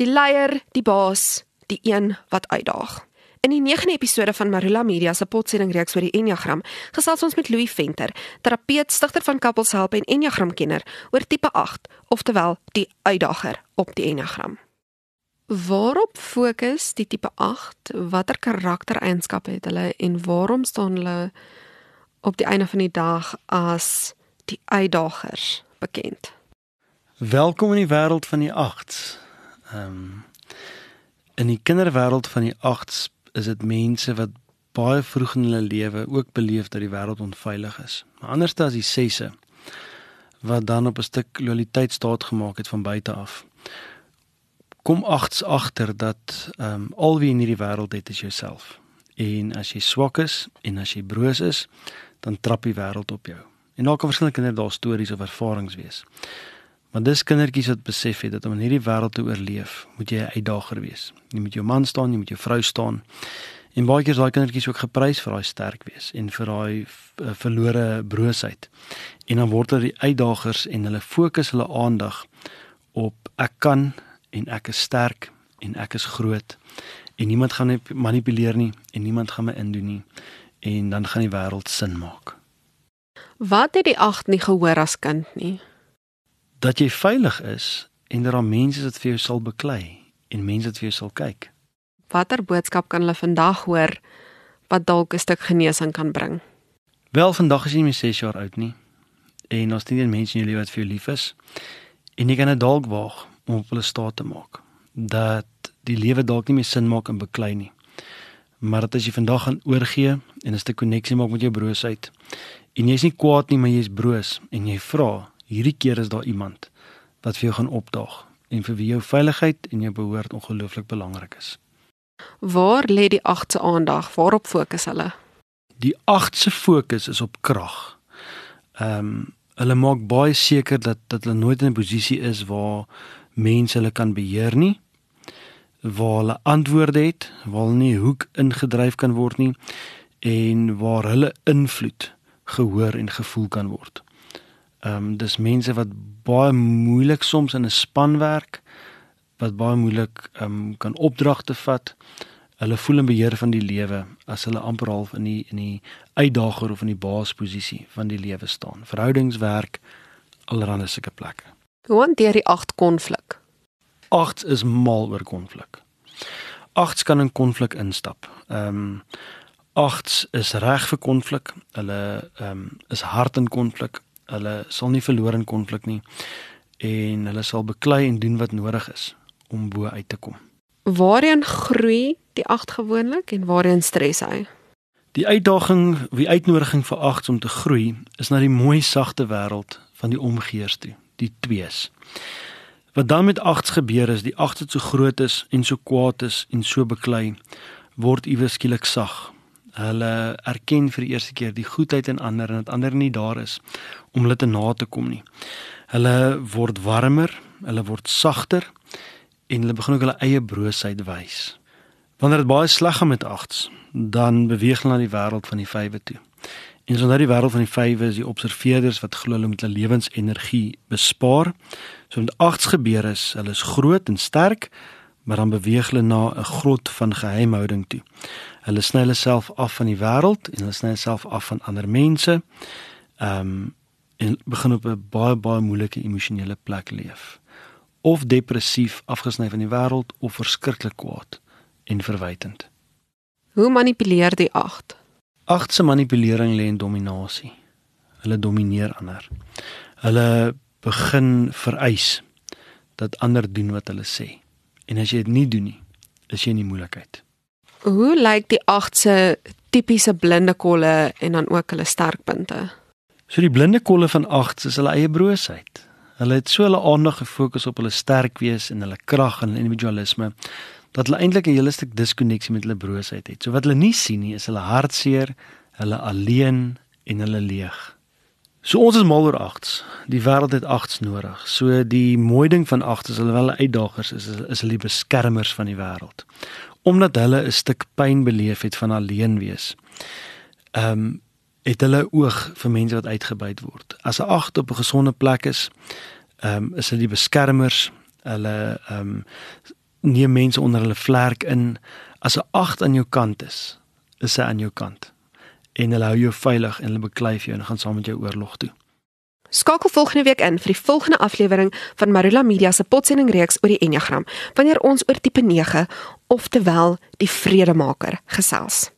Die leier, die baas, die een wat uitdaag. In die 9de episode van Marula Media se potsending reeks oor die Enneagram, gesels ons met Louis Venter, terapeut, stigter van Couples Help en Enneagram kenner oor tipe 8, oftewel die uitdager op die Enneagram. Waarop fokus die tipe 8? Watter karaktereienskappe het hulle en waarom staan hulle op die einde van die dag as die uitdagers bekend? Welkom in die wêreld van die 8s. Ehm um, in die kinderwêreld van die 8s is dit mense wat baie vroeg in hulle lewe ook beleef dat die wêreld onveilig is. Maar anders as die sesse wat dan op 'n stuk loyaliteit staat gemaak het van buite af. Kom agts agter dat ehm um, al wie in hierdie wêreld het is jouself. En as jy swak is en as jy broos is, dan trap die wêreld op jou. En daar kan verskillende kinders daar stories of ervarings wees. Maar dis kindertjies wat besef het dat om in hierdie wêreld te oorleef, moet jy 'n uitdager wees. Jy moet jou man staan, jy moet jou vrou staan. En baie keer is daai kindertjies ook geprys vir daai sterk wees en vir daai uh, verlore broosheid. En dan word hulle die uitdagers en hulle fokus hulle aandag op ek kan en ek is sterk en ek is groot en niemand gaan my manipuleer nie en niemand gaan my indoen nie en dan gaan die wêreld sin maak. Wat het die 8 nie gehoor as kind nie? Dat jy veilig is en dat daar mense is wat vir jou sal beklei en mense wat vir jou sal kyk. Watter boodskap kan hulle vandag hoor wat dalk 'n stuk genesing kan bring? Wel, vandag is jy nie meer 6 jaar oud nie. En ons sien mense in jou lewe wat vir jou lief is. En jy kan dit dalk waag om op hulle staat te maak dat die lewe dalk nie meer sin maak en beklei nie. Maar dat as jy vandag gaan oorgee en 'n stuk koneksie maak met jou broosheid en jy's nie kwaad nie, maar jy's broos en jy vra hierdie keer is daar iemand wat vir jou gaan opdaag en vir wie jou veiligheid en jou behoort ongelooflik belangrik is. Waar lê die agste aandag? Waarop fokus hulle? Die agste fokus is op krag. Ehm um, hulle maak baie seker dat dat hulle nooit in 'n posisie is waar mense hulle kan beheer nie waar hulle antwoorde het, waar hulle nie hoek ingedryf kan word nie en waar hulle invloed gehoor en gevoel kan word. Ehm um, dis mense wat baie moeilik soms in 'n span werk wat baie moeilik ehm um, kan opdragte vat. Hulle voel in beheer van die lewe as hulle amper half in die in die uitdager of in die baasposisie van die lewe staan. Verhoudingswerk allerhande sulke plekke. Hoe hanteer die 8 konflik? 8 is mal oor konflik. 8 kan in konflik instap. Ehm um, 8 is reg vir konflik. Hulle ehm um, is hard in konflik hulle sal nie verloor in konflik nie en hulle sal beklei en doen wat nodig is om bo uit te kom. Waarheen groei die 8 gewoonlik en waarheen stres hy? Die uitdaging, die uitnodiging vir 8 om te groei is na die mooi sagte wêreld van die omgeers toe, die 2's. Wat dan met 8's gebeur is die 8 het so groot is en so kwaad is en so beklei word iewes skielik sag hulle erken vir die eerste keer die goedheid in ander en dat ander nie daar is om hulle te na te kom nie. Hulle word warmer, hulle word sagter en hulle begin ook hulle eie broosheid wys. Wanneer dit baie sleg gaan met agts, dan beweeg hulle na die wêreld van die vywe toe. En so na die wêreld van die vywe is die observeerders wat glo hulle met hulle lewensenergie bespaar. So met agts gebeur is, hulle is groot en sterk, maar dan beweeg hulle na 'n grot van geheimhouding toe. Hulle sny hulle self af van die wêreld en hulle sny hulle self af van ander mense. Ehm um, en begin op 'n baie baie moeilike emosionele plek leef. Of depressief afgesny van die wêreld of verskriklik kwaad en verwytend. Hoe manipuleer die 8? 8 se manipulering lê in dominasie. Hulle domineer ander. Hulle begin vereis dat ander doen wat hulle sê. En as jy dit nie doen nie, is jy in die moeilikheid. Hoe lyk die 8 se tipiese blinde kolle en dan ook hulle sterkpunte? So die blinde kolle van 8 is hulle eie broosheid. Hulle het so hulle aandag gefokus op hulle sterk wees en hulle krag en individualisme dat hulle eintlik 'n hele stuk diskonneksie met hulle broosheid het. So wat hulle nie sien nie is hulle hartseer, hulle alleen en hulle leeg. So ons is mal oor 8s. Die wêreld het 8s nodig. So die mooi ding van 8s is hulle wel uitdagers is is hulle die beskermers van die wêreld. Omdat hulle 'n stuk pyn beleef het van alleen wees. Ehm um, het hulle oog vir mense wat uitgebuit word. As 'n 8 op 'n gesonde plek is, ehm um, is hulle die beskermers. Hulle ehm um, neem mense onder hulle vlerk in. As 'n 8 aan jou kant is, is sy aan jou kant. En hulle hou jou veilig en hulle beklei vir jou en gaan saam met jou oorlog toe. Skakel volgende week in vir die volgende aflewering van Marula Media se potsending reeks oor die Enneagram, wanneer ons oor tipe 9, oftewel die vredemaker, gesels.